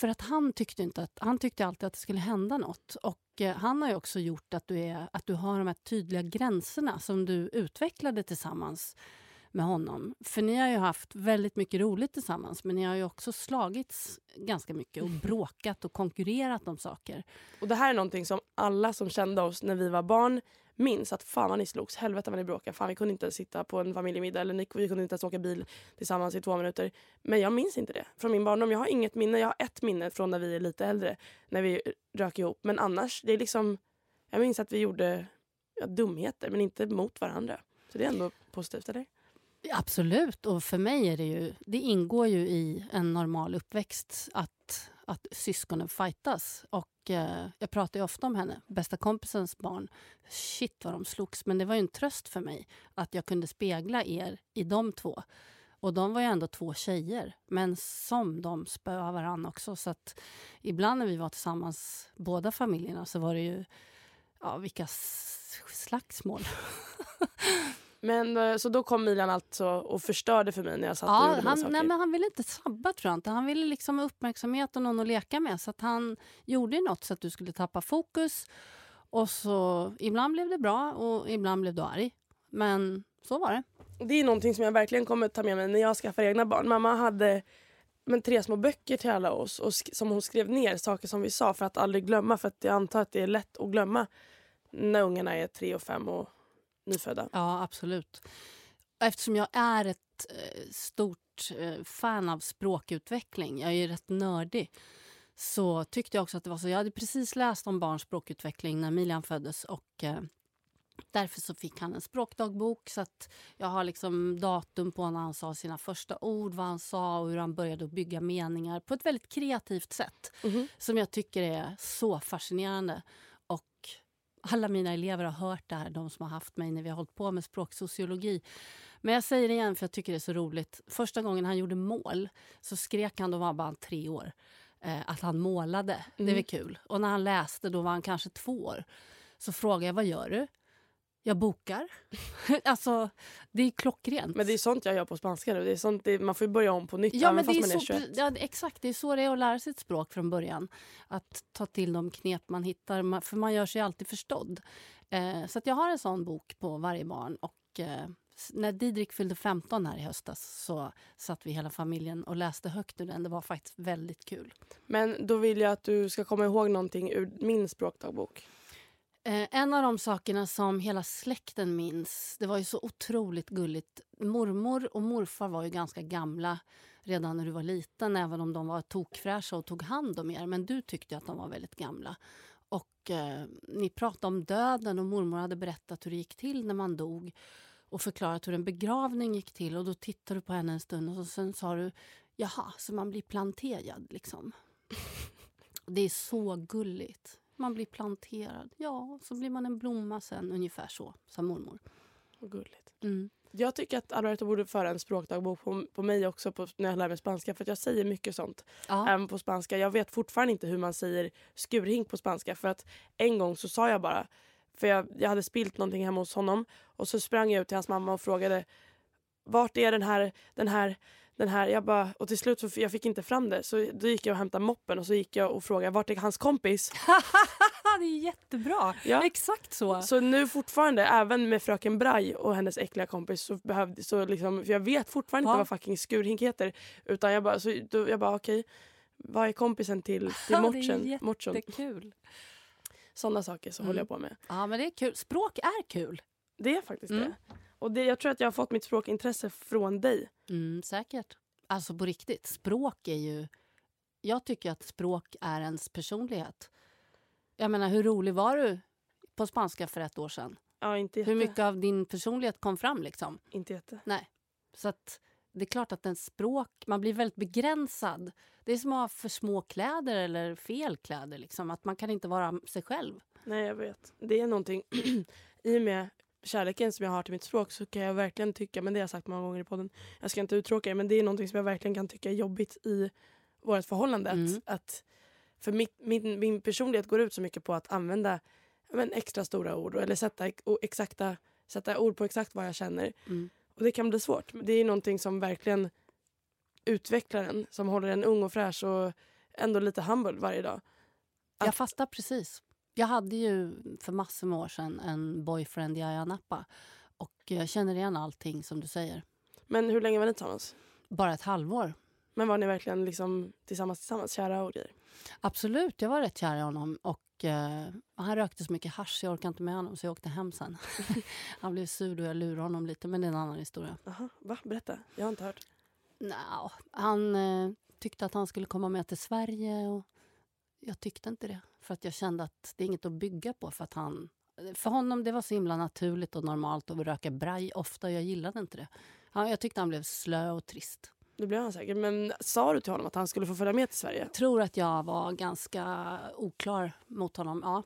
För att han tyckte, inte att, han tyckte alltid att det skulle hända något. Och eh, han har ju också gjort att du, är, att du har de här tydliga gränserna som du utvecklade tillsammans med honom. För ni har ju haft väldigt mycket roligt tillsammans men ni har ju också slagits ganska mycket och bråkat och konkurrerat om saker. Och det här är någonting som alla som kände oss när vi var barn minns att fan vad ni slogs, helvete vad ni bråkade, fan vi kunde inte sitta på en familjemiddag eller ni, vi kunde inte ens åka bil tillsammans i två minuter. Men jag minns inte det från min barndom. Jag har inget minne, jag har ett minne från när vi är lite äldre, när vi rök ihop. Men annars, det är liksom, jag minns att vi gjorde ja, dumheter men inte mot varandra. Så det är ändå positivt, eller? Absolut, och för mig är det ju, det ingår ju i en normal uppväxt att, att syskonen fightas. Och eh, jag pratar ju ofta om henne, bästa kompisens barn. Shit vad de slogs, men det var ju en tröst för mig att jag kunde spegla er i de två. Och de var ju ändå två tjejer, men som de spöade varandra också. Så att ibland när vi var tillsammans, båda familjerna, så var det ju ja, vilka slagsmål. *laughs* Men eh, så då kom Milan alltså och förstörde för mig när jag satt och Ja, gjorde mina han, saker. nej, men han ville inte sabba tror jag inte. Han ville liksom ha uppmärksamhet och någon att leka med. Så att han gjorde något så att du skulle tappa fokus. Och så ibland blev det bra och ibland blev du arg. Men så var det. Det är någonting som jag verkligen kommer ta med mig när jag skaffar egna barn. Mamma hade men, tre små böcker till alla oss och som hon skrev ner saker som vi sa för att aldrig glömma. För att jag antar att det är lätt att glömma när ungarna är tre och fem och nyfödda. Ja, absolut. Eftersom jag är ett eh, stort eh, fan av språkutveckling, jag är ju rätt nördig, så tyckte jag också att det var så. Jag hade precis läst om barns språkutveckling när Milian föddes och eh, därför så fick han en språkdagbok så att jag har liksom datum på när han sa sina första ord, vad han sa och hur han började att bygga meningar på ett väldigt kreativt sätt som jag tycker är så fascinerande. Alla mina elever har hört det här, de som har haft mig när vi har hållit på med språksociologi. Men jag säger det igen för jag tycker det är så roligt. Första gången han gjorde mål så skrek han, då var han bara tre år, eh, att han målade. Det var kul. Och när han läste, då var han kanske två år. Så frågade jag, vad gör du? Jag bokar. *laughs* alltså, det är klockrent. Men det är sånt jag gör på spanska nu. Det är sånt, det, man får börja om på nytt Ja, men det är är så, 21. ja, exakt, det är så det är att lära sig ett språk från början. Att ta till de knep man hittar, för man gör sig alltid förstådd. Eh, så att jag har en sån bok på varje barn. Och eh, när Didrik fyllde 15 här i höstas så satt vi hela familjen och läste högt ur den. Det var faktiskt väldigt kul. Men då vill jag att du ska komma ihåg någonting ur min språkdagbok. Eh, en av de sakerna som hela släkten minns, det var ju så otroligt gulligt. Mormor och morfar var ju ganska gamla redan när du var liten, även om de var tokfräscha och tog hand om er. Men du tyckte att de var väldigt gamla. Och eh, ni pratade om döden och mormor hade berättat hur det gick till när man dog och förklarat hur en begravning gick till. Och då tittade du på henne en stund och så, sen sa du jaha, så man blir planterad liksom. *laughs* Det är så gulligt. Man blir planterad. Ja, så blir man en blomma sen. Ungefär så, sa mormor. Vad gulligt. Mm. Jag tycker att Alberto borde föra en språkdagbok på, på mig också på, när jag lär mig spanska. För att jag säger mycket sånt Ja. även på spanska. Jag vet fortfarande inte hur man säger skurhink på spanska. För att en gång så sa jag bara, för jag, jag hade spilt någonting hemma hos honom. Och så sprang jag ut till hans mamma och frågade vart är den här, den här, den här. Jag bara, och till slut så jag fick inte fram det. Så då gick jag och hämtade moppen och så gick jag och frågade vart är hans kompis. *laughs* det är jättebra. Ja. Exakt så. Så nu fortfarande, även med fröken Braj och hennes äckliga kompis så behövde, så liksom, för jag vet fortfarande Ja. inte vad fucking skurhink heter. Utan jag bara, så, då, jag bara okej, vad är kompisen till, *laughs* till Ja, det är? Jättekul. Sådana saker så Mm. håller jag på med. Ja, men det är kul. Språk är kul. Det är faktiskt Mm. det. Och det, jag tror att jag har fått mitt språkintresse från dig. Mm, säkert. Alltså på riktigt, språk är ju... Jag tycker att språk är ens personlighet. Jag menar, hur rolig var du på spanska för ett år sedan? Ja, inte jätte. Hur mycket av din personlighet kom fram liksom? Inte jätte. Nej. Så att det är klart att en språk, man blir väldigt begränsad. Det är som att ha för små kläder eller fel kläder. Liksom. Att man kan inte vara sig själv. Nej, jag vet. Det är någonting, *clears throat* i och med kärleken som jag har till mitt språk så kan jag verkligen tycka, men det har jag sagt många gånger i podden, jag ska inte uttråka er, men det är någonting som jag verkligen kan tycka är jobbigt i vårt förhållande. Mm. Att, att, för mitt, min, min personlighet går ut så mycket på att använda men, extra stora ord eller sätta, exakta, sätta ord på exakt vad jag känner. Mm. Och det kan bli svårt. Det är någonting som verkligen utvecklar en, som håller en ung och fräsch och ändå lite humble varje dag. Jag Att- fattar precis. Jag hade ju för massor med år sedan en boyfriend i Ayia Napa. Och jag känner igen allting som du säger. Men hur länge var ni tillsammans? Bara ett halvår. Men var ni verkligen liksom tillsammans, tillsammans, kära och grejer? Absolut, jag var rätt kär i honom. Och eh, Han rökte så mycket hasch, jag orkade inte med honom så jag åkte hem sen. *laughs* *laughs* han blev sur och jag lurade honom lite, men det är en annan historia. Aha, va? Berätta, jag har inte hört. No, han eh, tyckte att han skulle komma med till Sverige och jag tyckte inte det. För att jag kände att det är inget att bygga på för att han för honom det var så himla naturligt och normalt att röka braj ofta. Jag gillade inte det. jag tyckte han blev slö och trist. Det blev han säkert. Men sa du till honom att han skulle få följa med till Sverige? Jag tror att jag var ganska oklar mot honom. Ja.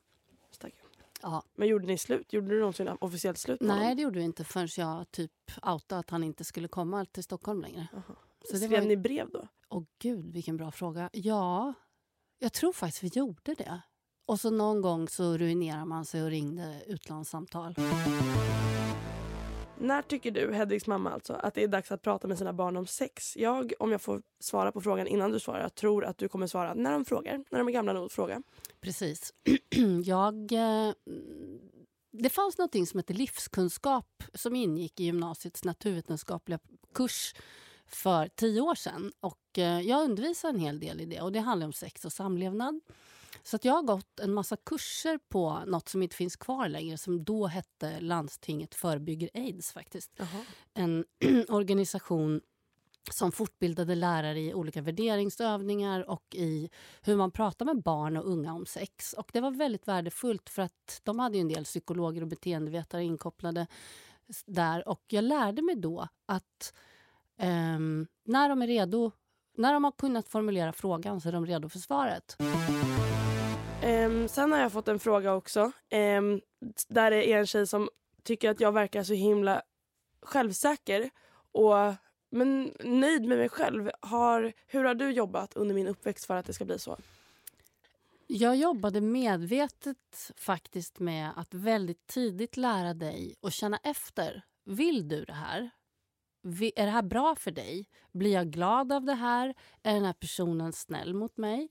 Ja. Men gjorde ni slut? Gjorde du någonsin officiellt slut med Nej, honom? det gjorde vi inte förrän jag typ outade att han inte skulle komma till Stockholm längre. Aha. Så Skrev var... ni brev då? Åh gud, vilken bra fråga. Ja, jag tror faktiskt vi gjorde det. Och så någon gång så ruinerade man sig och ringde utlandssamtal. När tycker du, Hedvigs mamma alltså, att det är dags att prata med sina barn om sex? Jag, om jag får svara på frågan innan du svarar, tror att du kommer svara när de frågar, när de är gamla nog att fråga. Precis. *clears throat* jag... Eh, det fanns något som hette livskunskap som ingick i gymnasiets naturvetenskapliga kurs för tio år sedan. Och eh, jag undervisar en hel del i det och det handlar om sex och samlevnad. Så att jag har gått en massa kurser på nåt som inte finns kvar längre som då hette Landstinget förebygger aids. faktiskt. Aha. En *clears throat* organisation som fortbildade lärare i olika värderingsövningar och i hur man pratar med barn och unga om sex. Och Det var väldigt värdefullt för att de hade en del psykologer och beteendevetare inkopplade där. Och Jag lärde mig då att um, när de är redo när de har kunnat formulera frågan så är de redo för svaret. Um, sen har jag fått en fråga också. Um, där det är en tjej som tycker att jag verkar så himla självsäker och men nöjd med mig själv. Har, hur har du jobbat under min uppväxt för att det ska bli så? Jag jobbade medvetet faktiskt med att väldigt tidigt lära dig att känna efter. Vill du det här? Är det här bra för dig? Blir jag glad av det här? Är den här personen snäll mot mig?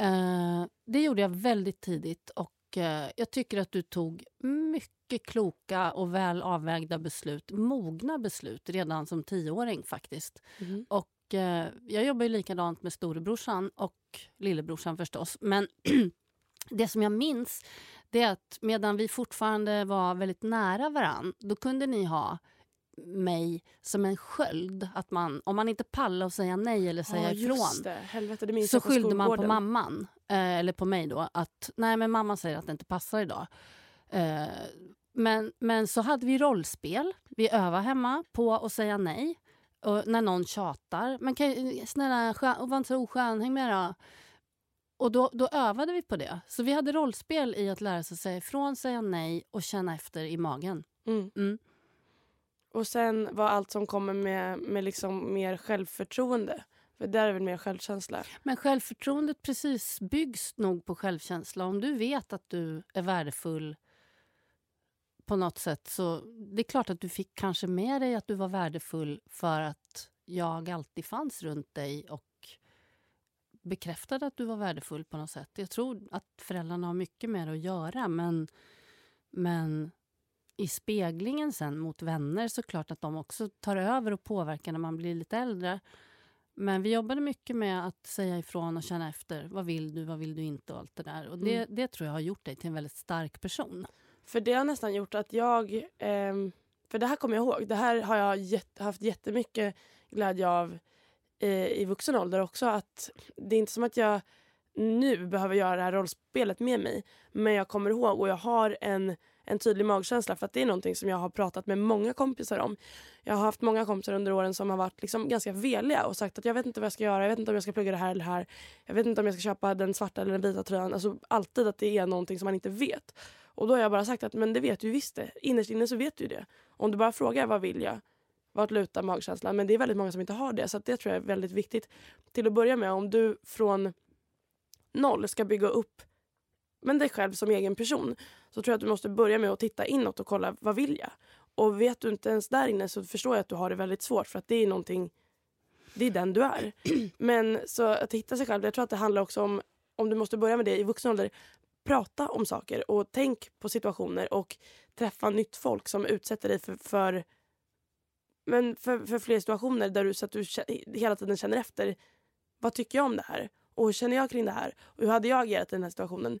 Uh, det gjorde jag väldigt tidigt och uh, jag tycker att du tog mycket kloka och väl avvägda beslut, mogna beslut, redan som tioåring faktiskt. Mm. Och uh, jag jobbar ju likadant med storebrorsan och lillebrorsan förstås. Men *clears throat* det som jag minns det är att medan vi fortfarande var väldigt nära varann, då kunde ni ha mig som en sköld. Att man, om man inte pallar att säga nej eller säga ja, ifrån det. Helvete, det så skyllde man på mamman, eh, eller på mig då, att nej men mamma säger att det inte passar idag. Eh, men, men så hade vi rollspel. Vi övade hemma på att säga nej. Och när någon tjatar. Men kan, snälla, var inte så oskön, häng med då. Och då, då övade vi på det. Så vi hade rollspel i att lära sig säga ifrån, säga nej och känna efter i magen. Mm. Mm. Och sen var allt som kommer med, med liksom mer självförtroende. För där är väl mer självkänsla. Men självförtroendet precis byggs nog på självkänsla. Om du vet att du är värdefull på något sätt så det är klart att du fick kanske med dig att du var värdefull för att jag alltid fanns runt dig och bekräftade att du var värdefull på något sätt. Jag tror att föräldrarna har mycket med det att göra men, men i speglingen sen mot vänner så klart att de också tar över och påverkar när man blir lite äldre. Men vi jobbade mycket med att säga ifrån och känna efter. Vad vill du, vad vill du inte och allt det där. Och det, mm. det tror jag har gjort dig till en väldigt stark person. För det har nästan gjort att jag... Eh, för det här kommer jag ihåg. Det här har jag jätt, haft jättemycket glädje av eh, i vuxen ålder också. Att det är inte som att jag nu behöver göra det här rollspelet med mig. Men jag kommer ihåg och jag har en en tydlig magkänsla för att det är någonting som jag har pratat med många kompisar om. Jag har haft många kompisar under åren som har varit liksom ganska veliga och sagt att jag vet inte vad jag ska göra, jag vet inte om jag ska plugga det här eller det här. Jag vet inte om jag ska köpa den svarta eller den vita tröjan. Alltså alltid att det är någonting som man inte vet. Och då har jag bara sagt att men det vet du visst det. Innerst inne så vet du det. Om du bara frågar vad vill jag? Vart lutar magkänslan? Men det är väldigt många som inte har det. Så det tror jag är väldigt viktigt. Till att börja med, om du från noll ska bygga upp men dig själv som egen person så tror jag att du måste börja med att titta inåt och kolla vad vill jag? Och vet du inte ens där inne så förstår jag att du har det väldigt svårt för att det är någonting det är den du är. *clears throat* Men så att hitta sig själv, jag tror att det handlar också om, om du måste börja med det i vuxen ålder, prata om saker och tänk på situationer och träffa nytt folk som utsätter dig för, för Men för, för fler situationer där du, så att du hela tiden känner efter. Vad tycker jag om det här? Och hur känner jag kring det här? Och hur hade jag agerat i den här situationen?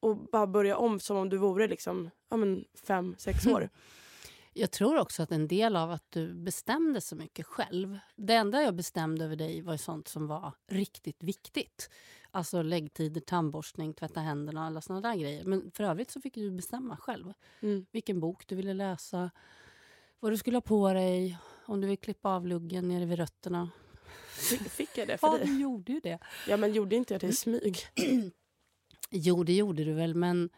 Och bara börja om som om du vore liksom, ja, men fem, sex år. Jag tror också att en del av att du bestämde så mycket själv. Det enda jag bestämde över dig var sånt som var riktigt viktigt. Alltså läggtider, tandborstning, tvätta händerna och alla såna där grejer. Men för övrigt så fick du bestämma själv. Mm. Vilken bok du ville läsa, vad du skulle ha på dig, om du vill klippa av luggen nere vid rötterna. Fick, fick jag det för Ja, dig? du gjorde ju det. Ja men gjorde inte jag det i smyg? *clears throat* Jo, det gjorde du väl, men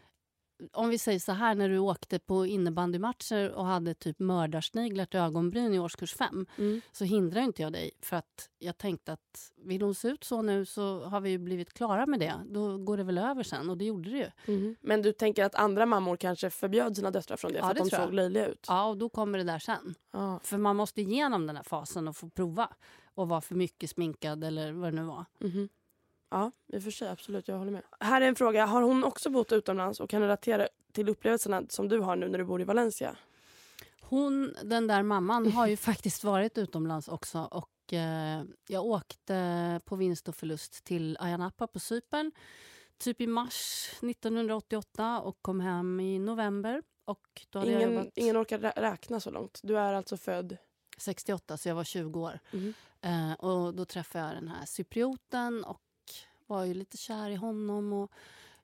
om vi säger så här, när du åkte på innebandymatcher och hade typ mördarsniglar till ögonbryn i årskurs fem Mm. så hindrar inte jag dig. För att jag tänkte att vill hon se ut så nu så har vi ju blivit klara med det. Då går det väl över sen och det gjorde det ju. Mhm. Men du tänker att andra mammor kanske förbjöd sina döttrar från det Ja, för att det de såg löjliga ut? Ja, och då kommer det där sen. Ja. För man måste igenom den här fasen och få prova och vara för mycket sminkad eller vad det nu var. Mhm. Ja, i och för sig. Absolut, jag håller med. Här är en fråga. Har hon också bott utomlands och kan relatera till upplevelserna som du har nu när du bor i Valencia? Hon, den där mamman, har ju *laughs* faktiskt varit utomlands också. Och eh, Jag åkte på vinst och förlust till Ayia Napa på Cypern typ i mars 1988 och kom hem i november. Och då hade jag Ingen, jobbat ingen orkar rä- räkna så långt. Du är alltså född... 68, så jag var 20 år. Mhm. Eh, och Då träffade jag den här cyprioten och var ju lite kär i honom. och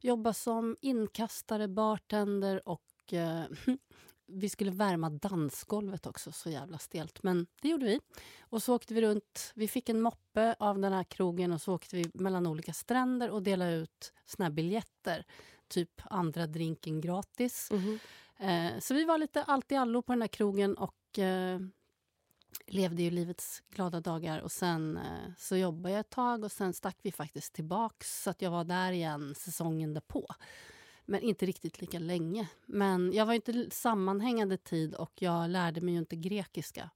Jobbade som inkastare, bartender och eh, *laughs* vi skulle värma dansgolvet också. Så jävla stelt. Men det gjorde vi. Och så åkte vi runt. Vi fick en moppe av den här krogen och så åkte vi mellan olika stränder och delade ut såna här biljetter. Typ andra drinken gratis. Mhm. Eh, så vi var lite allt i allo på den här krogen och eh, levde ju livets glada dagar. Och Sen eh, så jobbade jag ett tag och sen stack vi faktiskt tillbaks så att jag var där igen säsongen därpå. Men inte riktigt lika länge. Men jag var inte sammanhängande tid och jag lärde mig ju inte grekiska.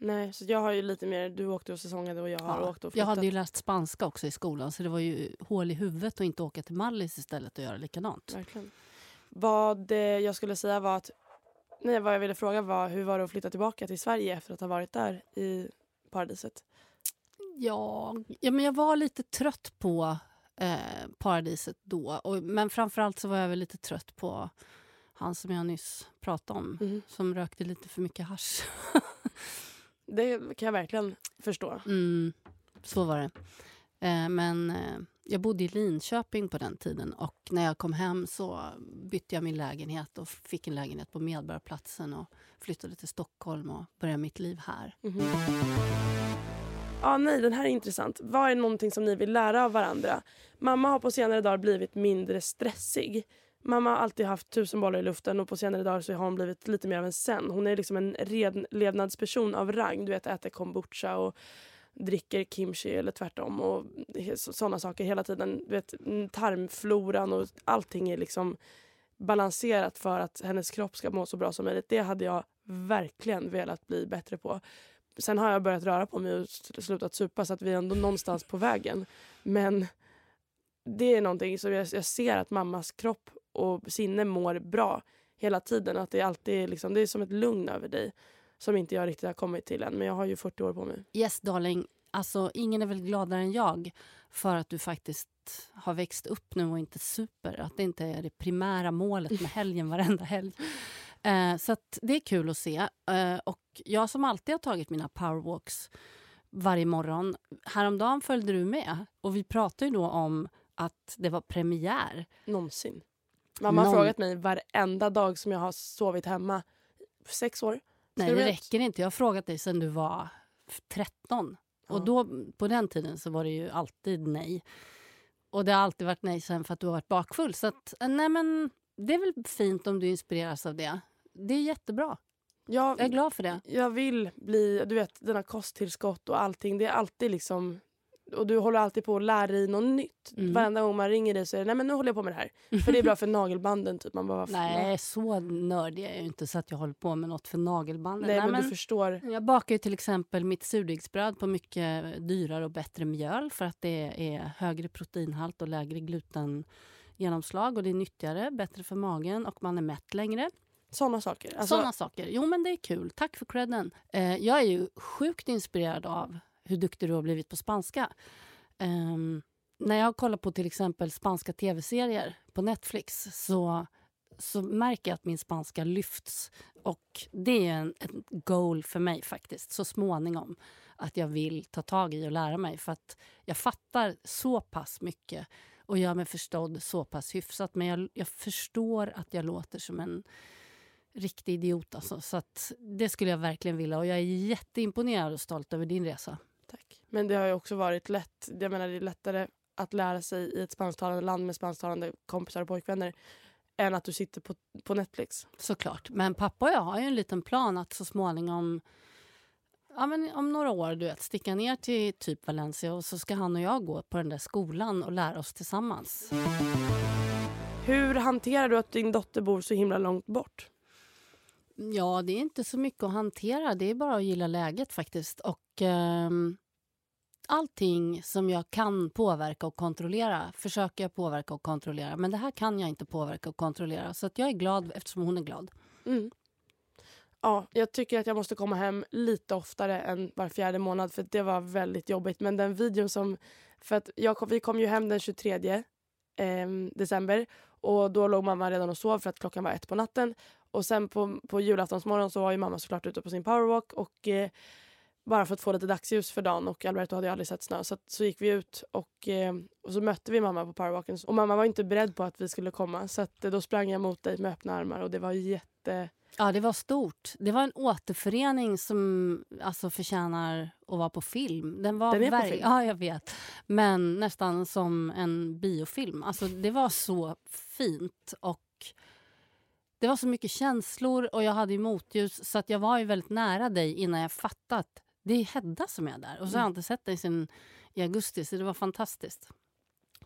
Nej, så jag har ju lite mer... Du åkte och säsongade och jag har Ja, åkt och jag flyttat. hade ju läst spanska också i skolan så det var ju hål i huvudet att inte åka till Mallis istället och göra likadant. Verkligen. Vad eh, jag skulle säga var att... Nej, vad jag ville fråga var hur var det att flytta tillbaka till Sverige efter att ha varit där i paradiset? Ja, ja men jag var lite trött på eh, paradiset då. Och, men framförallt så var jag väl lite trött på han som jag nyss pratade om. Mhm. Som rökte lite för mycket hasch. Det kan jag verkligen förstå. Mm, så var det. Eh, men eh, jag bodde i Linköping på den tiden och när jag kom hem så bytte jag min lägenhet och fick en lägenhet på Medborgarplatsen och flyttade till Stockholm och började mitt liv här. Mhm. Ja, nej, den här är intressant. Vad är någonting som ni vill lära av varandra? Mamma har på senare dagar blivit mindre stressig. Mamma har alltid haft tusen bollar i luften och på senare dagar så har hon blivit lite mer av en sen. Hon är liksom en redlevnadsperson av rang. Du vet, äter kombucha och dricker kimchi eller tvärtom och sådana saker hela tiden. Du vet, mm, tarmfloran och allting är liksom balanserat för att hennes kropp ska må så bra som möjligt. Det hade jag verkligen velat bli bättre på. Sen har jag börjat röra på mig och slutat supa så att vi är ändå någonstans på vägen. Men det är någonting som jag, jag ser att mammas kropp och sinne mår bra hela tiden. Att det, alltid är liksom, det är som ett lugn över dig som inte jag riktigt har kommit till än. Men jag har ju 40 år på mig. Yes, darling. Alltså, ingen är väl gladare än jag för att du faktiskt har växt upp nu och inte super. Att det inte är det primära målet med *laughs* helgen varenda helg. Eh, så det är kul att se. Eh, och jag som alltid har tagit mina powerwalks varje morgon. Häromdagen följde du med och vi pratade ju då om att det var premiär. Någonsin. Mamma har Någon- frågat mig varenda dag som jag har sovit hemma. Sex år. Nej, det räcker inte. Jag har frågat dig sen du var f- 13. Och Ja. då, på den tiden så var det ju alltid nej. Och det har alltid varit nej sen för att du har varit bakfull. Så att, eh, nej men, det är väl fint om du inspireras av det. Det är jättebra. Jag, Jag är glad för det. jag vill bli, du vet, dina kosttillskott och allting. Det är alltid liksom... Och du håller alltid på att lära dig något nytt. Mm. Varenda gång man ringer dig så är det nej men nu håller jag på med det här. För det är bra för nagelbanden typ. Man bara, Nej, så nördig är jag inte så att jag håller på med något för nagelbanden. Nej, men, du förstår. Jag bakar ju till exempel mitt surdegsbröd på mycket dyrare och bättre mjöl för att det är högre proteinhalt och lägre glutengenomslag och det är nyttigare, bättre för magen och man är mätt längre. Sådana saker. Alltså, Såna saker. Jo, men det är kul. Tack för credden. Eh, jag är ju sjukt inspirerad av hur duktig du har blivit på spanska. Um, när jag kollar på till exempel spanska tv-serier på Netflix så, så märker jag att min spanska lyfts. Och Det är en, ett goal för mig faktiskt, så småningom. Att jag vill ta tag i och lära mig. För att jag fattar så pass mycket och gör mig förstådd så pass hyfsat. Men jag, jag förstår att jag låter som en riktig idiot. Alltså. Så att det skulle jag verkligen vilja. Och jag är jätteimponerad och stolt över din resa. Tack. Men det har ju också varit lätt. Jag menar, det är lättare att lära sig i ett spansktalande land med spansktalande kompisar och pojkvänner än att du sitter på, på Netflix. Såklart. Men pappa och jag har ju en liten plan att så småningom ja, men om några år du vet, sticka ner till typ Valencia och så ska han och jag gå på den där skolan och lära oss tillsammans. Hur hanterar du att din dotter bor så himla långt bort? Ja, det är inte så mycket att hantera. Det är bara att gilla läget faktiskt. Och ehm, allting som jag kan påverka och kontrollera försöker jag påverka och kontrollera. Men det här kan jag inte påverka och kontrollera. Så att jag är glad eftersom hon är glad. Mm. Ja, jag tycker att jag måste komma hem lite oftare än var fjärde månad för det var väldigt jobbigt. Men den videon som... För att jag vi kom ju hem den 23 eh, december och då låg mamma redan och sov för att klockan var ett på natten. Och sen på, på julaftonsmorgon så var ju mamma såklart ute på sin powerwalk och eh, bara för att få lite dagsljus för dagen och Alberto hade ju aldrig sett snö. Så, att, så gick vi ut och, eh, och så mötte vi mamma på powerwalken. Och mamma var inte beredd på att vi skulle komma så att, eh, då sprang jag mot dig med öppna armar och det var jätte... Ja, det var stort. Det var en återförening som alltså, förtjänar att vara på film. Den, var Den är på film. Ja, jag vet. Men nästan som en biofilm. Alltså, det var så fint och det var så mycket känslor och jag hade ju motljus så att jag var ju väldigt nära dig innan jag fattat. Det är Hedda som är där och så har jag inte sett dig sen i augusti så det var fantastiskt.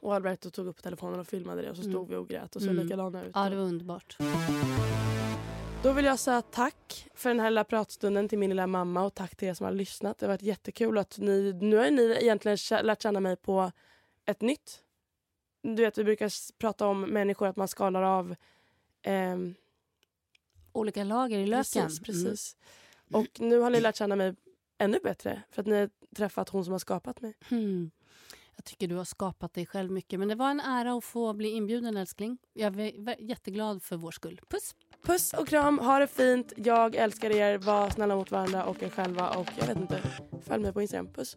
Och Alberto tog upp telefonen och filmade det och så stod vi och grät och så Mm. likadana ut. Ja, det var underbart. Då vill jag säga tack för den här lilla pratstunden till min lilla mamma och tack till er som har lyssnat. Det har varit jättekul att ni, nu har ni egentligen lärt känna mig på ett nytt. Du vet, vi brukar prata om människor, att man skalar av ehm, Olika lager i löken. Precis, precis. Och nu har ni lärt känna mig ännu bättre för att ni har träffat hon som har skapat mig. Hmm. Jag tycker du har skapat dig själv mycket. Men det var en ära att få bli inbjuden älskling. Jag är jätteglad för vår skull. Puss! Puss och kram, ha det fint. Jag älskar er, var snälla mot varandra och er själva och jag vet inte, följ mig på Instagram. Puss!